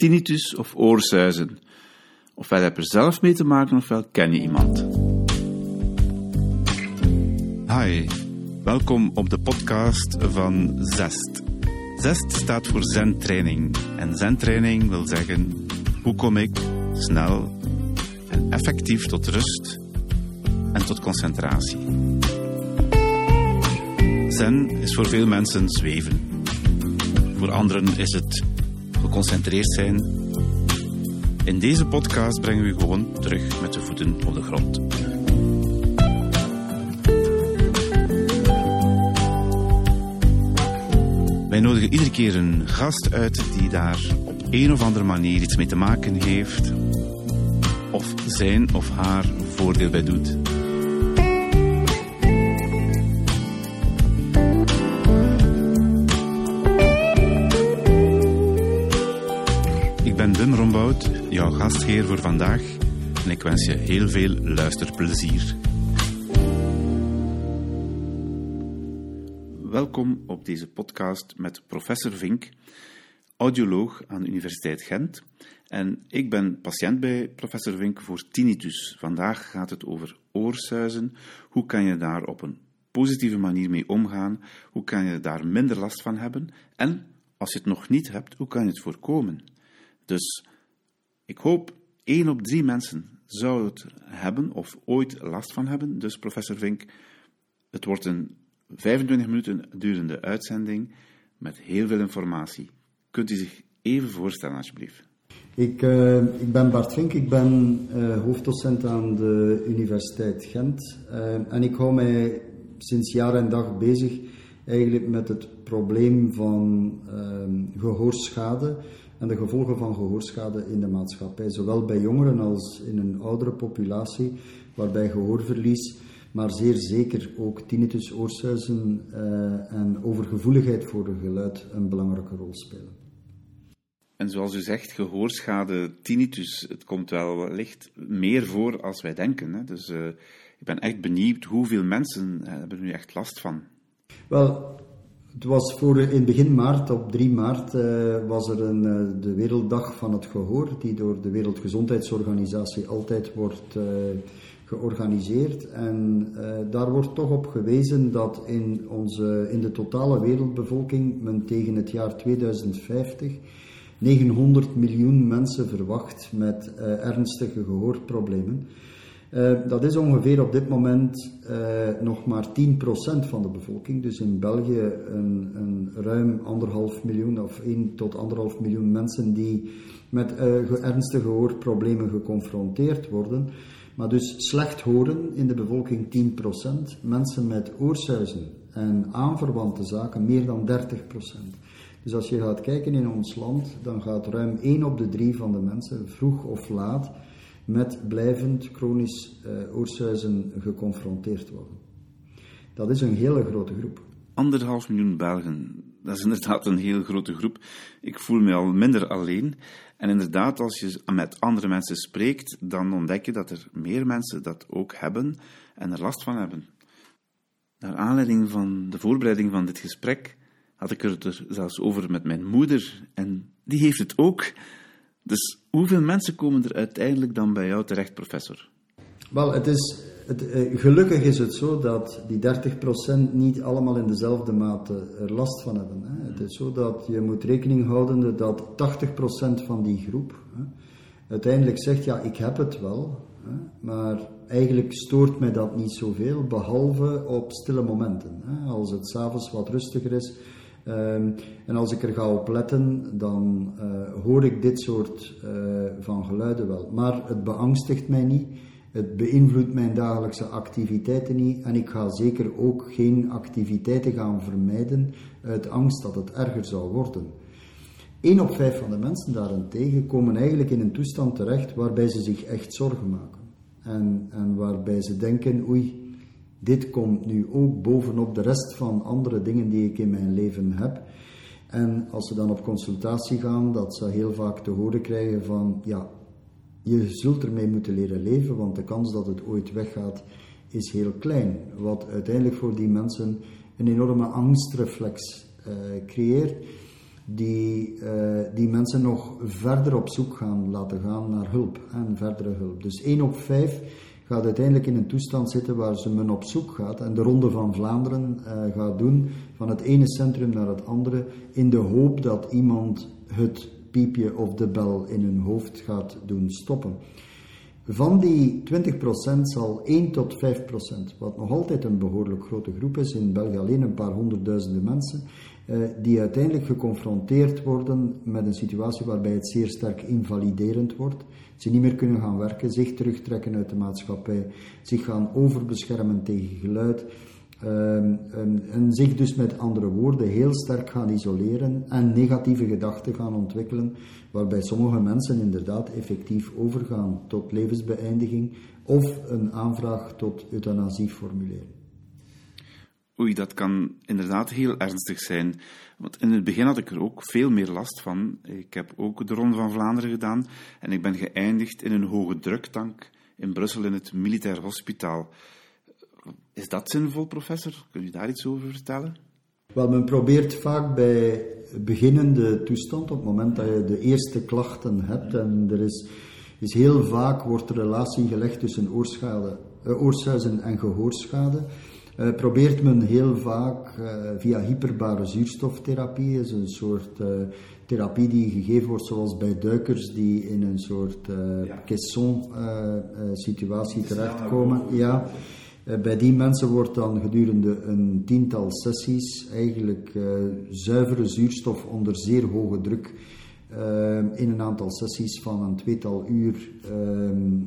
tinnitus of oorzuizen. Ofwel heb je er zelf mee te maken, ofwel ken je iemand. Hi, welkom op de podcast van ZEST. ZEST staat voor Zen-training. En Zen-training wil zeggen, hoe kom ik snel en effectief tot rust en tot concentratie. Zen is voor veel mensen zweven. Voor anderen is het geconcentreerd zijn. In deze podcast brengen we gewoon terug met de voeten op de grond. Wij nodigen iedere keer een gast uit die daar op een of andere manier iets mee te maken heeft, of zijn of haar voordeel bij doet. Jouw gastheer voor vandaag, en ik wens je heel veel luisterplezier. Welkom op deze podcast met professor Vink, audioloog aan de Universiteit Gent. En ik ben patiënt bij professor Vink voor tinnitus. Vandaag gaat het over oorsuizen. Hoe kan je daar op een positieve manier mee omgaan? Hoe kan je daar minder last van hebben? En als je het nog niet hebt, hoe kan je het voorkomen? Dus ik hoop één op drie mensen zou het hebben of ooit last van hebben. Dus professor Vink, het wordt een 25 minuten durende uitzending met heel veel informatie. Kunt u zich even voorstellen, alsjeblieft? Ik, uh, ik ben Bart Vink, ik ben uh, hoofddocent aan de Universiteit Gent. Uh, en ik hou mij sinds jaar en dag bezig eigenlijk met het probleem van ehm, gehoorschade en de gevolgen van gehoorschade in de maatschappij. Zowel bij jongeren als in een oudere populatie, waarbij gehoorverlies maar zeer zeker ook tinnitus, oorsuizen uh, en overgevoeligheid voor het geluid een belangrijke rol spelen. En zoals u zegt, gehoorschade, tinnitus, het komt wel wellicht meer voor als wij denken. Hè? Dus uh, ik ben echt benieuwd hoeveel mensen hebben er nu echt last van. Wel, het was voor in begin maart, op 3 maart, uh, was er een, uh, de Werelddag van het Gehoor, die door de Wereldgezondheidsorganisatie altijd wordt georganiseerd. En daar wordt toch op gewezen dat in, onze, in de totale wereldbevolking men tegen het jaar 2050 900 miljoen mensen verwacht met ernstige gehoorproblemen. Uh, dat is ongeveer op dit moment uh, nog maar 10% van de bevolking. Dus in België een, een ruim anderhalf miljoen of 1 tot anderhalf miljoen mensen die met uh, ernstige gehoorproblemen geconfronteerd worden. Maar dus slecht horen in de bevolking 10%, mensen met oorsuizen en aanverwante zaken meer dan 30%. Dus als je gaat kijken in ons land, dan gaat ruim 1 op de 3 van de mensen vroeg of laat met blijvend chronisch uh, oorsuizen geconfronteerd worden. Dat is een hele grote groep. Anderhalf miljoen Belgen, dat is inderdaad een heel grote groep. Ik voel me al minder alleen. En inderdaad, als je met andere mensen spreekt, dan ontdek je dat er meer mensen dat ook hebben en er last van hebben. Naar aanleiding van de voorbereiding van dit gesprek had ik het er zelfs over met mijn moeder en die heeft het ook. Dus hoeveel mensen komen er uiteindelijk dan bij jou terecht, professor? Wel, het is, het, gelukkig is het zo dat die 30% niet allemaal in dezelfde mate er last van hebben. Hè. Het is zo dat je moet rekening houden dat 80% van die groep hè, uiteindelijk zegt, ja, ik heb het wel, hè, maar eigenlijk stoort mij dat niet zoveel, behalve op stille momenten. Als het s'avonds wat rustiger is, Um, en als ik er ga op letten, dan uh, hoor ik dit soort uh, van geluiden wel. Maar het beangstigt mij niet, het beïnvloedt mijn dagelijkse activiteiten niet en ik ga zeker ook geen activiteiten gaan vermijden uit angst dat het erger zou worden. 1 op 5 van de mensen daarentegen komen eigenlijk in een toestand terecht waarbij ze zich echt zorgen maken. En, en waarbij ze denken, oei, dit komt nu ook bovenop de rest van andere dingen die ik in mijn leven heb. En als ze dan op consultatie gaan, dat ze heel vaak te horen krijgen van, ja, je zult ermee moeten leren leven, want de kans dat het ooit weggaat is heel klein. Wat uiteindelijk voor die mensen een enorme angstreflex uh, creëert, die, eh, die mensen nog verder op zoek gaan laten gaan naar hulp en verdere hulp. Dus 1 op 5 gaat uiteindelijk in een toestand zitten waar ze men op zoek gaat en de Ronde van Vlaanderen uh, gaat doen van het ene centrum naar het andere in de hoop dat iemand het piepje of de bel in hun hoofd gaat doen stoppen. Van die 20% zal 1 tot 5%, wat nog altijd een behoorlijk grote groep is, in België alleen een paar honderdduizenden mensen, die uiteindelijk geconfronteerd worden met een situatie waarbij het zeer sterk invaliderend wordt. Ze niet meer kunnen gaan werken, zich terugtrekken uit de maatschappij, zich gaan overbeschermen tegen geluid. Ehm, en zich dus met andere woorden heel sterk gaan isoleren en negatieve gedachten gaan ontwikkelen, waarbij sommige mensen inderdaad effectief overgaan tot levensbeëindiging of een aanvraag tot euthanasie formuleren. Oei, dat kan inderdaad heel ernstig zijn. Want in het begin had ik er ook veel meer last van. Ik heb ook de Ronde van Vlaanderen gedaan en ik ben geëindigd in een hoge druktank in Brussel in het Militair Hospitaal. Is dat zinvol, professor? Kun je daar iets over vertellen? Wel, men probeert vaak bij beginnende toestand, op het moment dat je de eerste klachten hebt, en er is, is heel vaak wordt relatie gelegd tussen oorschade, uh, oorsuizen en gehoorschade. Uh, probeert men heel vaak uh, via hyperbare zuurstoftherapie, is een soort therapie die gegeven wordt zoals bij duikers die in een soort ja. caisson situatie terechtkomen. Ja. Eh, bij die mensen wordt dan gedurende een tiental sessies eigenlijk zuivere zuurstof onder zeer hoge druk in een aantal sessies van een tweetal uur ehm,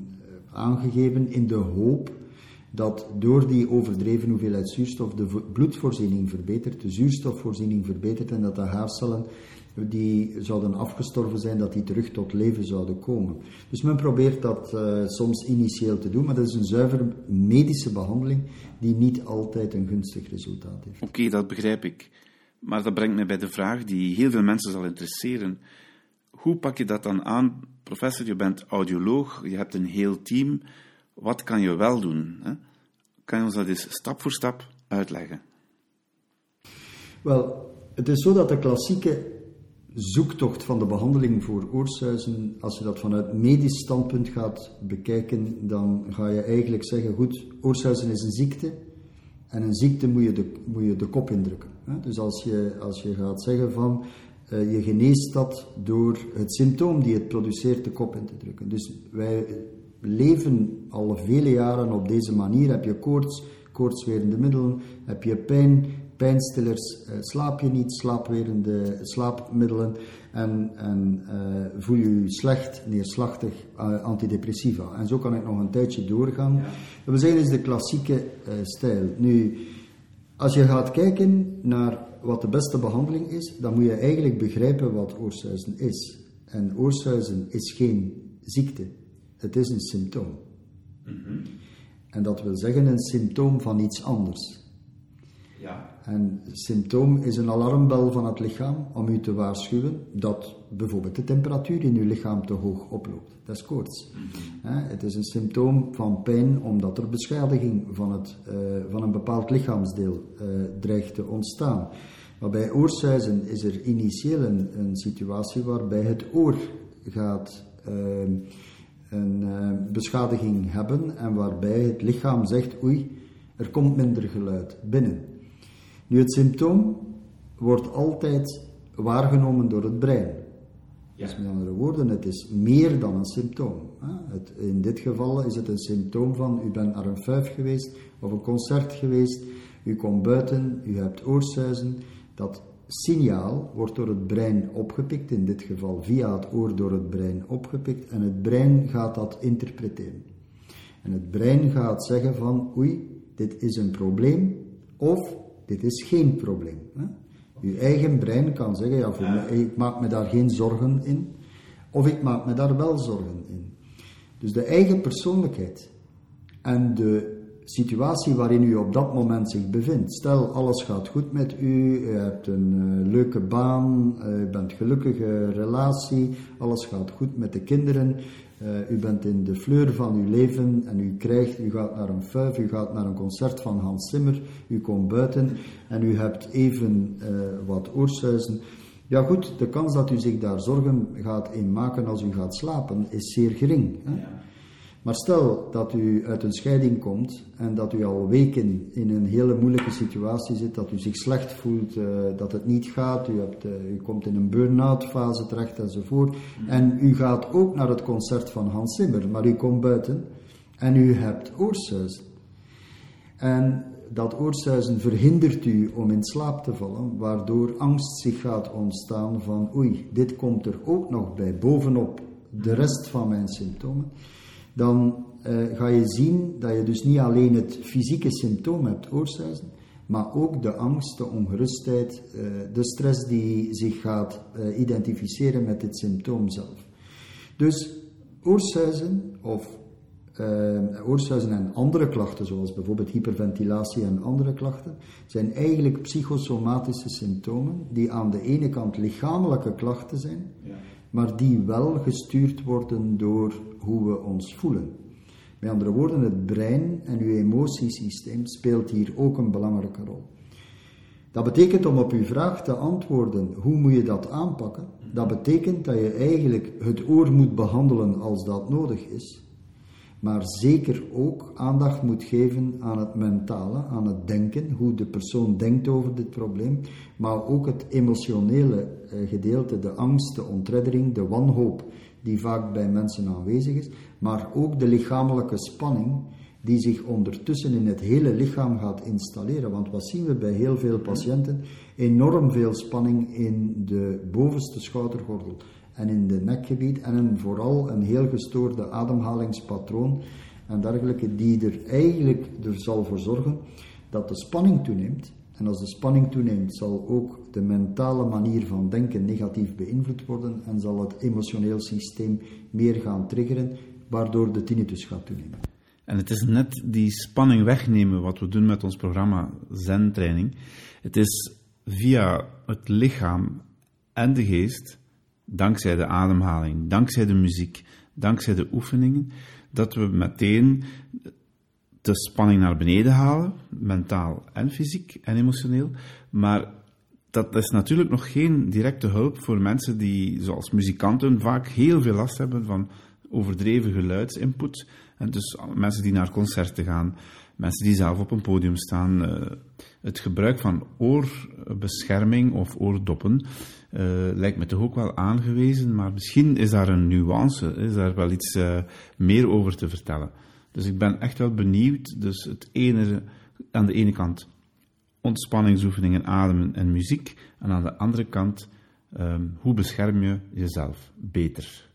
aangegeven in de hoop dat door die overdreven hoeveelheid zuurstof de bloedvoorziening verbetert, de zuurstofvoorziening verbetert en dat de haarcellen die zouden afgestorven zijn, dat die terug tot leven zouden komen. Dus men probeert dat uh, soms initieel te doen, maar dat is een zuiver medische behandeling die niet altijd een gunstig resultaat heeft. Oké, dat begrijp ik. Maar dat brengt mij bij de vraag die heel veel mensen zal interesseren. Hoe pak je dat dan aan? Professor, je bent audioloog, je hebt een heel team. Wat kan je wel doen? Hè? Kan je ons dat eens stap voor stap uitleggen? Wel, het is zo dat de klassieke zoektocht van de behandeling voor oorsuizen, als je dat vanuit medisch standpunt gaat bekijken, dan ga je eigenlijk zeggen, goed, oorsuizen is een ziekte en een ziekte moet je de, moet je de kop indrukken. Dus als je, als je gaat zeggen van, uh, je geneest dat door het symptoom die het produceert de kop in te drukken. Dus wij leven al vele jaren op deze manier. Heb je koorts, koortswerende middelen, heb je pijn, pijnstillers, uh, slaap je niet, slaapwerende slaapmiddelen en, en uh, voel je je slecht, neerslachtig, uh, antidepressiva. En zo kan ik nog een tijdje doorgaan. Ja. We zeggen is de klassieke stijl. Nu, als je gaat kijken naar wat de beste behandeling is, dan moet je eigenlijk begrijpen wat oorsuizen is. En oorsuizen is geen ziekte, het is een symptoom. Mm -hmm. En dat wil zeggen een symptoom van iets anders. Ja. En symptoom is een alarmbel van het lichaam om u te waarschuwen dat bijvoorbeeld de temperatuur in uw lichaam te hoog oploopt. Dat is koorts. Mm het is een symptoom van pijn omdat er beschadiging van, het, uh, van een bepaald lichaamsdeel uh, dreigt te ontstaan. Maar bij oorsuizen is er initieel een, een situatie waarbij het oor gaat uh, een beschadiging hebben en waarbij het lichaam zegt oei, er komt minder geluid binnen. Nu, het symptoom wordt altijd waargenomen door het brein. Ja. Dus met andere woorden, het is meer dan een symptoom. Het, in dit geval is het een symptoom van u bent naar een fuif geweest of een concert geweest, u komt buiten, u hebt oorsuizen. Dat signaal wordt door het brein opgepikt, in dit geval via het oor door het brein opgepikt, en het brein gaat dat interpreteren. En het brein gaat zeggen van oei, dit is een probleem, of dit is geen probleem. Hè? Uw eigen brein kan zeggen, ja, voor ik maak me daar geen zorgen in, of ik maak me daar wel zorgen in. Dus de eigen persoonlijkheid en de situatie waarin u op dat moment zich bevindt. Stel, alles gaat goed met u, u hebt een uh, leuke baan, uh, u bent gelukkige relatie, alles gaat goed met de kinderen, u bent in de fleur van uw leven en u krijgt, u gaat naar een fuif, u gaat naar een concert van Hans Zimmer, u komt buiten en u hebt even wat oorsuizen. Ja goed, de kans dat u zich daar zorgen gaat in maken als u gaat slapen is zeer gering. Hè? Maar stel dat u uit een scheiding komt en dat u al weken in een hele moeilijke situatie zit, dat u zich slecht voelt, uh, dat het niet gaat, u, hebt, uh, u komt in een burn-out fase terecht enzovoort. En u gaat ook naar het concert van Hans Zimmer, maar u komt buiten en u hebt oorsuizen. En dat oorsuizen verhindert u om in slaap te vallen, waardoor angst zich gaat ontstaan van oei, dit komt er ook nog bij, bovenop de rest van mijn symptomen dan uh, ga je zien dat je dus niet alleen het fysieke symptoom hebt, oorsuizen, maar ook de angst, de ongerustheid, uh, de stress die zich gaat uh, identificeren met dit symptoom zelf. Dus oorsuizen of oorsuizen en andere klachten, zoals bijvoorbeeld hyperventilatie en andere klachten, zijn eigenlijk psychosomatische symptomen die aan de ene kant lichamelijke klachten zijn, ja. Maar die wel gestuurd worden door hoe we ons voelen. Met andere woorden, het brein en uw emotiesysteem speelt hier ook een belangrijke rol. Dat betekent om op uw vraag te antwoorden, hoe moet je dat aanpakken? Dat betekent dat je eigenlijk het oor moet behandelen als dat nodig is, maar zeker ook aandacht moet geven aan het mentale, aan het denken, hoe de persoon denkt over dit probleem, maar ook het emotionele eh, gedeelte, de angst, de ontreddering, de wanhoop die vaak bij mensen aanwezig is, maar ook de lichamelijke spanning die zich ondertussen in het hele lichaam gaat installeren. Want wat zien we bij heel veel patiënten? Enorm veel spanning in de bovenste schoudergordel en in de nekgebied en een, vooral een heel gestoorde ademhalingspatroon en dergelijke, die er eigenlijk er zal voor zorgen dat de spanning toeneemt en als de spanning toeneemt, zal ook de mentale manier van denken negatief beïnvloed worden en zal het emotioneel systeem meer gaan triggeren, waardoor de tinnitus gaat toenemen. En het is net die spanning wegnemen wat we doen met ons programma Zen-training. Het is via het lichaam en de geest, dankzij de ademhaling, dankzij de muziek, dankzij de oefeningen, dat we meteen de spanning naar beneden halen, mentaal en fysiek en emotioneel. Maar dat is natuurlijk nog geen directe hulp voor mensen die, zoals muzikanten, vaak heel veel last hebben van overdreven geluidsinput. En dus mensen die naar concerten gaan, mensen die zelf op een podium staan. Uh, het gebruik van oorbescherming of oordoppen uh, lijkt me toch ook wel aangewezen, maar misschien is daar een nuance, is daar wel iets meer over te vertellen. Dus ik ben echt wel benieuwd. Dus het ene, aan de ene kant ontspanningsoefeningen, ademen en muziek. En aan de andere kant, um, hoe bescherm je jezelf beter?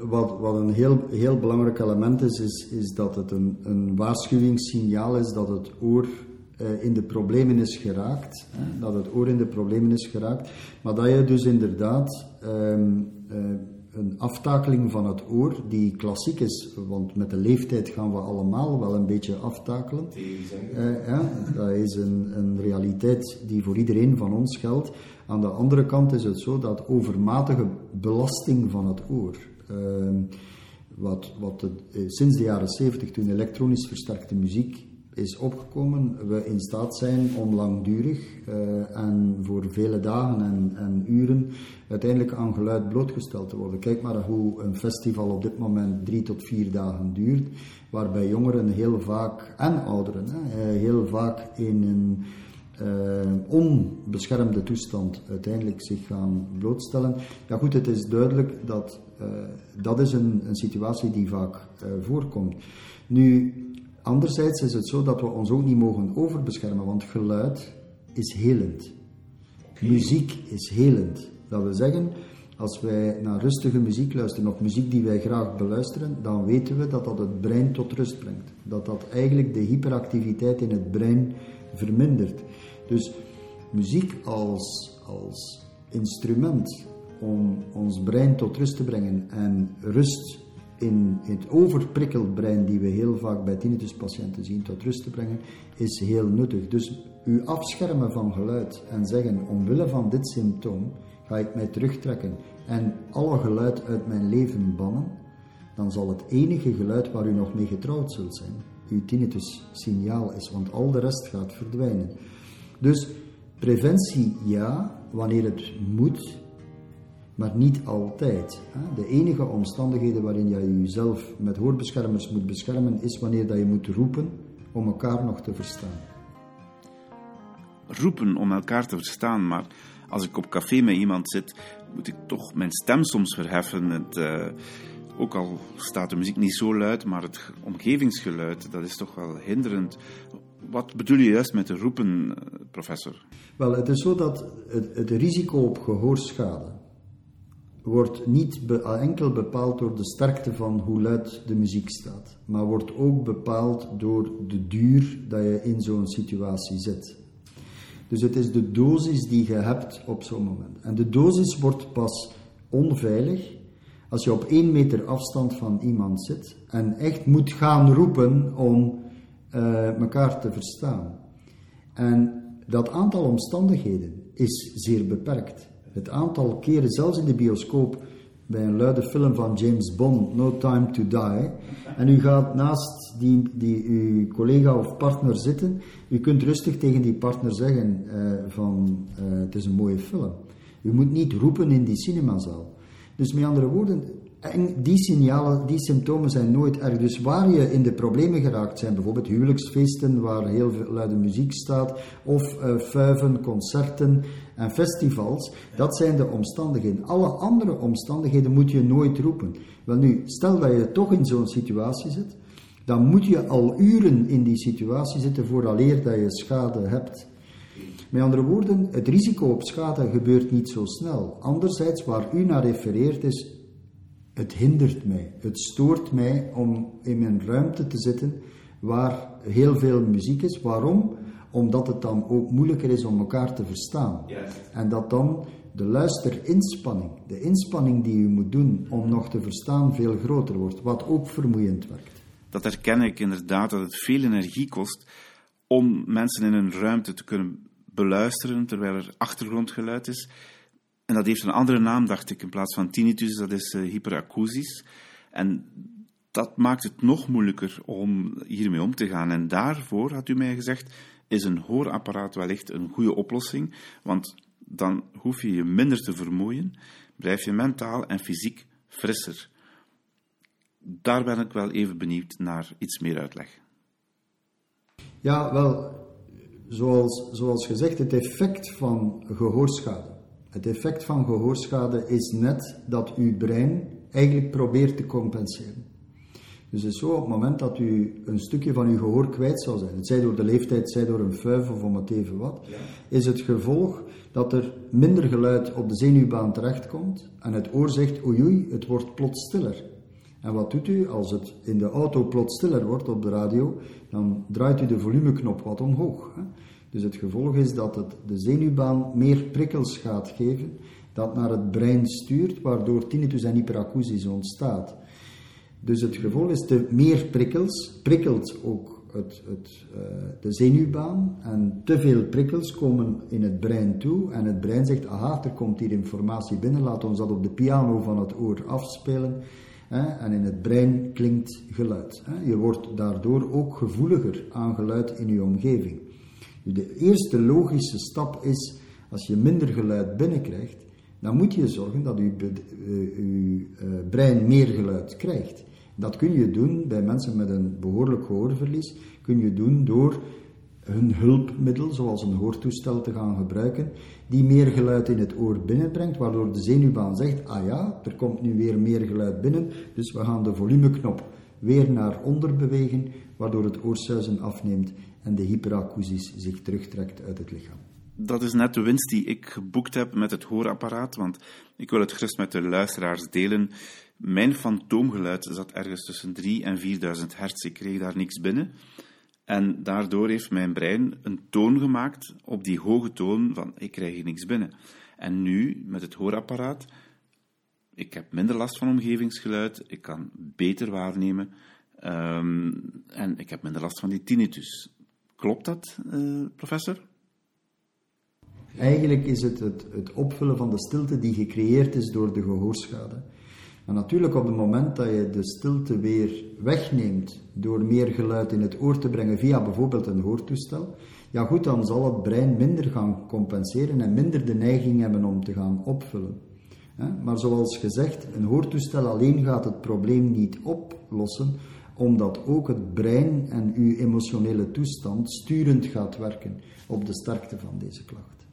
Wat, wat een heel, heel belangrijk element is, is, is dat het een, een waarschuwingssignaal is dat het oor uh, in de problemen is geraakt. Hè, dat het oor in de problemen is geraakt. Maar dat je dus inderdaad um, uh, een aftakeling van het oor die klassiek is, want met de leeftijd gaan we allemaal wel een beetje aftakelen. Uh, ja, dat is een, een, realiteit die voor iedereen van ons geldt. Aan de andere kant is het zo dat overmatige belasting van het oor, wat, wat het, eh, sinds de jaren 70 toen elektronisch versterkte muziek is opgekomen, we in staat zijn om langdurig uh, en voor vele dagen en, en, uren uiteindelijk aan geluid blootgesteld te worden. Kijk maar hoe een festival op dit moment drie tot vier dagen duurt, waarbij jongeren heel vaak, en ouderen, hè, heel vaak in een onbeschermde toestand uiteindelijk zich gaan blootstellen. Ja goed, het is duidelijk dat dat is een, een situatie die vaak voorkomt. Nu, Anderzijds is het zo dat we ons ook niet mogen overbeschermen, want geluid is helend. Muziek is helend. Dat wil zeggen, als wij naar rustige muziek luisteren, of muziek die wij graag beluisteren, dan weten we dat dat het brein tot rust brengt. Dat dat eigenlijk de hyperactiviteit in het brein vermindert. Dus muziek als, als instrument om ons brein tot rust te brengen en rust in het overprikkeld brein die we heel vaak bij tinnituspatiënten zien tot rust te brengen, is heel nuttig. Dus u afschermen van geluid en zeggen omwille van dit symptoom ga ik mij terugtrekken en alle geluid uit mijn leven bannen, dan zal het enige geluid waar u nog mee getrouwd zult zijn, uw tinnitus signaal is, want al de rest gaat verdwijnen. Dus preventie ja, wanneer het moet, maar niet altijd. De enige omstandigheden waarin je jezelf met hoorbeschermers moet beschermen, is wanneer dat je moet roepen om elkaar nog te verstaan. Roepen om elkaar te verstaan, maar als ik op café met iemand zit, moet ik toch mijn stem soms verheffen. Het, uh, ook al staat de muziek niet zo luid, maar het omgevingsgeluid, dat is toch wel hinderend. Wat bedoel je juist met de roepen, eh, professor? Wel, het is zo dat het, het risico op gehoorschade wordt niet enkel bepaald door de sterkte van hoe luid de muziek staat, maar wordt ook bepaald door de duur dat je in zo'n situatie zit. Dus het is de dosis die je hebt op zo'n moment. En de dosis wordt pas onveilig als je op één meter afstand van iemand zit en echt moet gaan roepen om uh, elkaar te verstaan. En dat aantal omstandigheden is zeer beperkt. Het aantal keren, zelfs in de bioscoop, bij een luide film van James Bond, No Time to Die, en u gaat naast die, die uw collega of partner zitten, u kunt rustig tegen die partner zeggen uh, van uh, het is een mooie film. U moet niet roepen in die cinemazaal. Dus met andere woorden, en die signalen, die symptomen zijn nooit erg. Dus waar je in de problemen geraakt zijn, bijvoorbeeld huwelijksfeesten waar heel veel luide muziek staat, of uh, fuiven, concerten en festivals, dat zijn de omstandigheden. Alle andere omstandigheden moet je nooit roepen. Wel nu, stel dat je toch in zo'n situatie zit, dan moet je al uren in die situatie zitten vooraleer dat je schade hebt. Met andere woorden, het risico op schade gebeurt niet zo snel. Anderzijds, waar u naar refereert, is het hindert mij. Het stoort mij om in mijn ruimte te zitten waar heel veel muziek is. Waarom? Omdat het dan ook moeilijker is om elkaar te verstaan. En dat dan de luisterinspanning, de inspanning die u moet doen om nog te verstaan, veel groter wordt. Wat ook vermoeiend werkt. Dat herken ik inderdaad, dat het veel energie kost om mensen in een ruimte te kunnen beluisteren terwijl er achtergrondgeluid is. En dat heeft een andere naam, dacht ik, in plaats van tinnitus, dat is uh, hyperacusis. En dat maakt het nog moeilijker om hiermee om te gaan. En daarvoor, had u mij gezegd, is een hoorapparaat wellicht een goede oplossing, want dan hoef je je minder te vermoeien, blijf je mentaal en fysiek frisser. Daar ben ik wel even benieuwd naar iets meer uitleg. Ja, wel, zoals, zoals gezegd, het effect van gehoorschade het effect van gehoorschade is net dat uw brein eigenlijk probeert te compenseren. Dus het is zo, op het moment dat u een stukje van uw gehoor kwijt zou zijn, het zij door de leeftijd, zij door een fuif of om het even wat, is het gevolg dat er minder geluid op de zenuwbaan terechtkomt en het oor zegt, oei oei, het wordt plots stiller. En wat doet u als het in de auto plots stiller wordt op de radio? Dan draait u de volumeknop wat omhoog. Hè? Dus het gevolg is dat het de zenuwbaan meer prikkels gaat geven, dat naar het brein stuurt, waardoor tinnitus en hyperacusis ontstaat. Dus het gevolg is, te meer prikkels prikkelt ook het, het, uh, de zenuwbaan en te veel prikkels komen in het brein toe en het brein zegt, aha, er komt hier informatie binnen, laat ons dat op de piano van het oor afspelen. Hè, en in het brein klinkt geluid. Hè. Je wordt daardoor ook gevoeliger aan geluid in je omgeving. De eerste logische stap is, als je minder geluid binnenkrijgt, dan moet je zorgen dat je, uh, brein meer geluid krijgt. Dat kun je doen bij mensen met een behoorlijk gehoorverlies, kun je doen door een hulpmiddel, zoals een hoortoestel, te gaan gebruiken, die meer geluid in het oor binnenbrengt, waardoor de zenuwbaan zegt, ah ja, er komt nu weer meer geluid binnen, dus we gaan de volumeknop weer naar onder bewegen, waardoor het oorsuizen afneemt en de hyperacusis zich terugtrekt uit het lichaam. Dat is net de winst die ik geboekt heb met het hoorapparaat, want ik wil het gerust met de luisteraars delen. Mijn fantoomgeluid zat ergens tussen 3 en 4000 hertz. Ik kreeg daar niks binnen. En daardoor heeft mijn brein een toon gemaakt op die hoge toon van ik krijg hier niks binnen. En nu, met het hoorapparaat, ik heb minder last van omgevingsgeluid, ik kan beter waarnemen um, en ik heb minder last van die tinnitus. Klopt dat, uh, professor? Eigenlijk is het, het het opvullen van de stilte die gecreëerd is door de gehoorschade. Maar natuurlijk op het moment dat je de stilte weer wegneemt door meer geluid in het oor te brengen via bijvoorbeeld een hoortoestel, ja goed, dan zal het brein minder gaan compenseren en minder de neiging hebben om te gaan opvullen. Maar zoals gezegd, een hoortoestel alleen gaat het probleem niet oplossen, omdat ook het brein en uw emotionele toestand sturend gaat werken op de sterkte van deze klacht.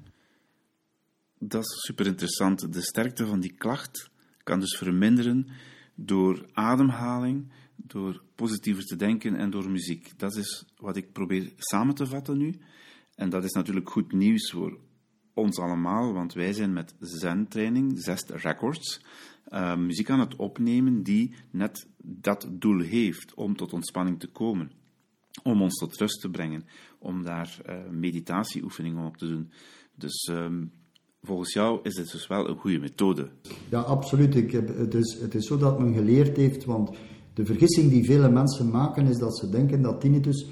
Dat is super interessant. De sterkte van die klacht kan dus verminderen door ademhaling, door positiever te denken en door muziek. Dat is wat ik probeer samen te vatten nu. En dat is natuurlijk goed nieuws voor ons allemaal, want wij zijn met Zen-training, Zest Records, uh, muziek aan het opnemen die net dat doel heeft om tot ontspanning te komen. Om ons tot rust te brengen, om daar uh, meditatieoefeningen op te doen. Dus um, volgens jou is dit dus wel een goede methode. Ja, absoluut. Ik heb, het, is, het is zo dat men geleerd heeft, want de vergissing die vele mensen maken is dat ze denken dat tinnitus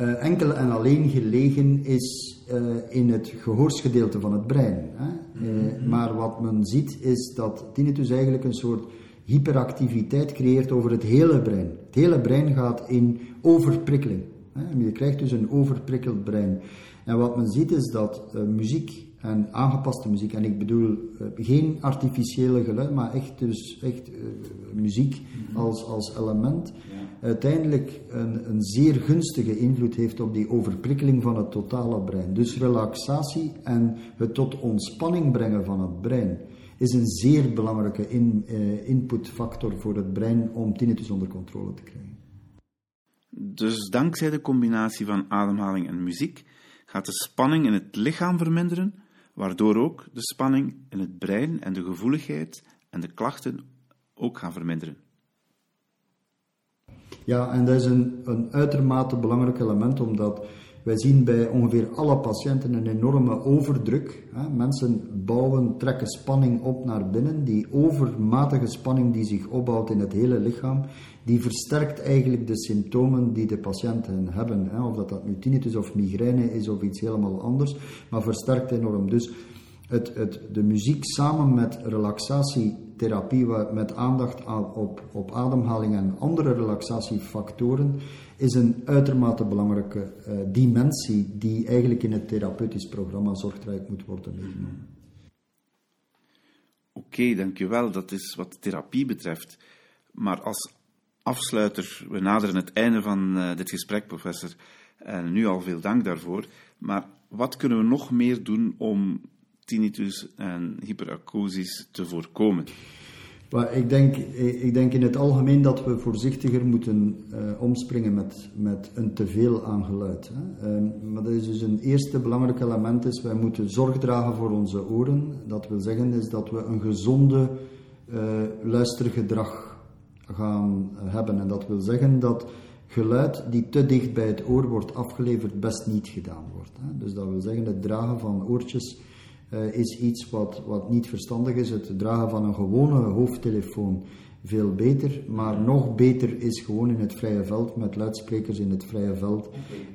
uh, enkel en alleen gelegen is uh, in het gehoorsgedeelte van het brein. Hè? Uh, maar wat men ziet is dat tinnitus eigenlijk een soort hyperactiviteit creëert over het hele brein. Het hele brein gaat in overprikkeling. Hè? Je krijgt dus een overprikkeld brein. En wat men ziet is dat muziek en aangepaste muziek. En ik bedoel uh, geen artificiële geluid, maar echt, dus echt uh, muziek mhm. als, als element. Ja. Uiteindelijk een, een zeer gunstige invloed heeft op die overprikkeling van het totale brein. Dus relaxatie en het tot ontspanning brengen van het brein is een zeer belangrijke in, uh, inputfactor voor het brein om tinnitus onder controle te krijgen. Dus dankzij de combinatie van ademhaling en muziek gaat de spanning in het lichaam verminderen waardoor ook de spanning in het brein en de gevoeligheid en de klachten ook gaan verminderen. Ja, en dat is een, een uitermate belangrijk element, omdat wij zien bij ongeveer alle patiënten een enorme overdruk. Mensen bouwen, trekken spanning op naar binnen. Die overmatige spanning die zich opbouwt in het hele lichaam, die versterkt eigenlijk de symptomen die de patiënten hebben. Of dat dat nu tinnitus of migraine is of iets helemaal anders, maar versterkt enorm. Dus het, het, de muziek samen met relaxatietherapie, met aandacht op, op ademhaling en andere relaxatiefactoren, is een uitermate belangrijke uh, dimensie die eigenlijk in het therapeutisch programma zorgtraject moet worden meegenomen. Oké, okay, dankjewel. Dat is wat therapie betreft. Maar als afsluiter, we naderen het einde van uh, dit gesprek, professor. En nu al veel dank daarvoor. Maar wat kunnen we nog meer doen om tinnitus en hyperacusis te voorkomen? Ik, denk, ik denk in het algemeen dat we voorzichtiger moeten uh, omspringen met, met een teveel aan geluid. Hè. Uh, maar dat is dus een eerste belangrijk element is, wij moeten zorg dragen voor onze oren. Dat wil zeggen is dat we een gezonde uh, luistergedrag gaan hebben. En dat wil zeggen dat geluid die te dicht bij het oor wordt afgeleverd best niet gedaan wordt. Hè. Dus dat wil zeggen het dragen van oortjes uh, is iets wat, wat niet verstandig is. Het dragen van een gewone hoofdtelefoon veel beter, maar nog beter is gewoon in het vrije veld met luidsprekers in het vrije veld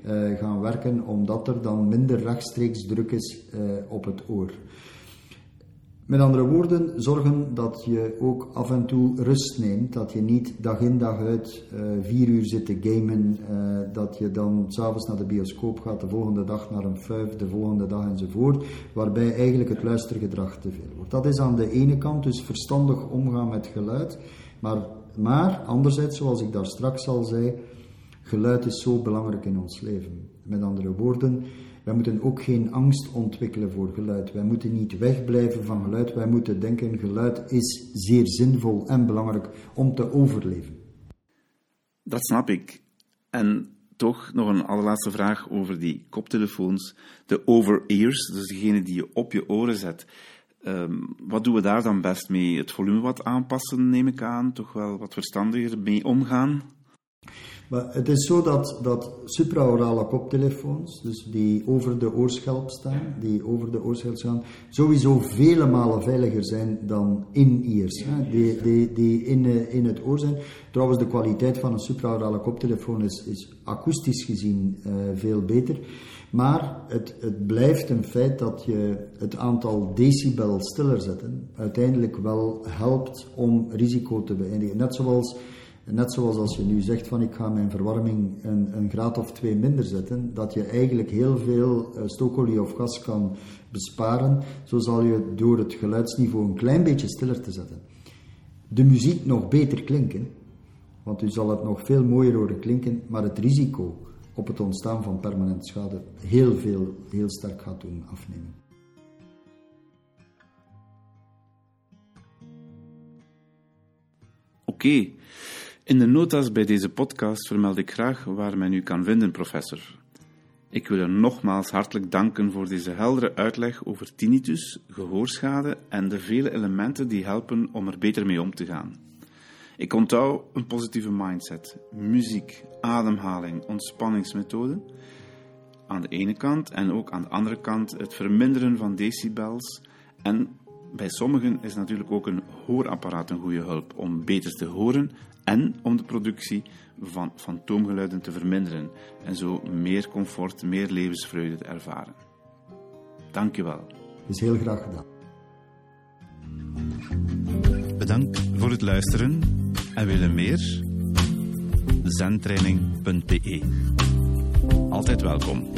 uh, gaan werken, omdat er dan minder rechtstreeks druk is uh, op het oor. Met andere woorden, zorgen dat je ook af en toe rust neemt. Dat je niet dag in dag uit uh, vier uur zit te gamen. Uh, dat je dan s'avonds naar de bioscoop gaat, de volgende dag naar een fuif, de volgende dag enzovoort. Waarbij eigenlijk het luistergedrag te veel wordt. Dat is aan de ene kant dus verstandig omgaan met geluid. Maar, maar anderzijds, zoals ik daar straks al zei, geluid is zo belangrijk in ons leven. Met andere woorden, wij moeten ook geen angst ontwikkelen voor geluid. Wij moeten niet wegblijven van geluid. Wij moeten denken: geluid is zeer zinvol en belangrijk om te overleven. Dat snap ik. En toch nog een allerlaatste vraag over die koptelefoons. De over-ears, dus degene die je op je oren zet. Um, wat doen we daar dan best mee? Het volume wat aanpassen, neem ik aan. Toch wel wat verstandiger mee omgaan? Maar het is zo dat, dat supraorale koptelefoons, dus die over de oorschelp staan, die over de oorschelp staan, sowieso vele malen veiliger zijn dan in-ears, die, die, die in, eh, in het oor zijn. Trouwens, de kwaliteit van een supraorale koptelefoon is, is akoestisch gezien uh, veel beter. Maar het, het blijft een feit dat je het aantal decibel stiller zetten uiteindelijk wel helpt om risico te beëindigen. Net zoals Net zoals als je nu zegt van ik ga mijn verwarming een, een graad of twee minder zetten, dat je eigenlijk heel veel uh, stookolie of gas kan besparen, zo zal je door het geluidsniveau een klein beetje stiller te zetten, de muziek nog beter klinken, want u zal het nog veel mooier horen klinken, maar het risico op het ontstaan van permanent schade heel veel, heel sterk gaat doen afnemen. Oké. In de notas bij deze podcast vermeld ik graag waar men u kan vinden, professor. Ik wil u nogmaals hartelijk danken voor deze heldere uitleg over tinnitus, gehoorschade en de vele elementen die helpen om er beter mee om te gaan. Ik onthoud een positieve mindset, muziek, ademhaling, ontspanningsmethoden aan de ene kant en ook aan de andere kant het verminderen van decibels en bij sommigen is natuurlijk ook een hoorapparaat een goede hulp om beter te horen en om de productie van fantoomgeluiden te verminderen en zo meer comfort, meer levensvreugde te ervaren. Dankjewel. Dat is heel graag gedaan. Bedankt voor het luisteren en willen meer? zentraining.be Altijd welkom.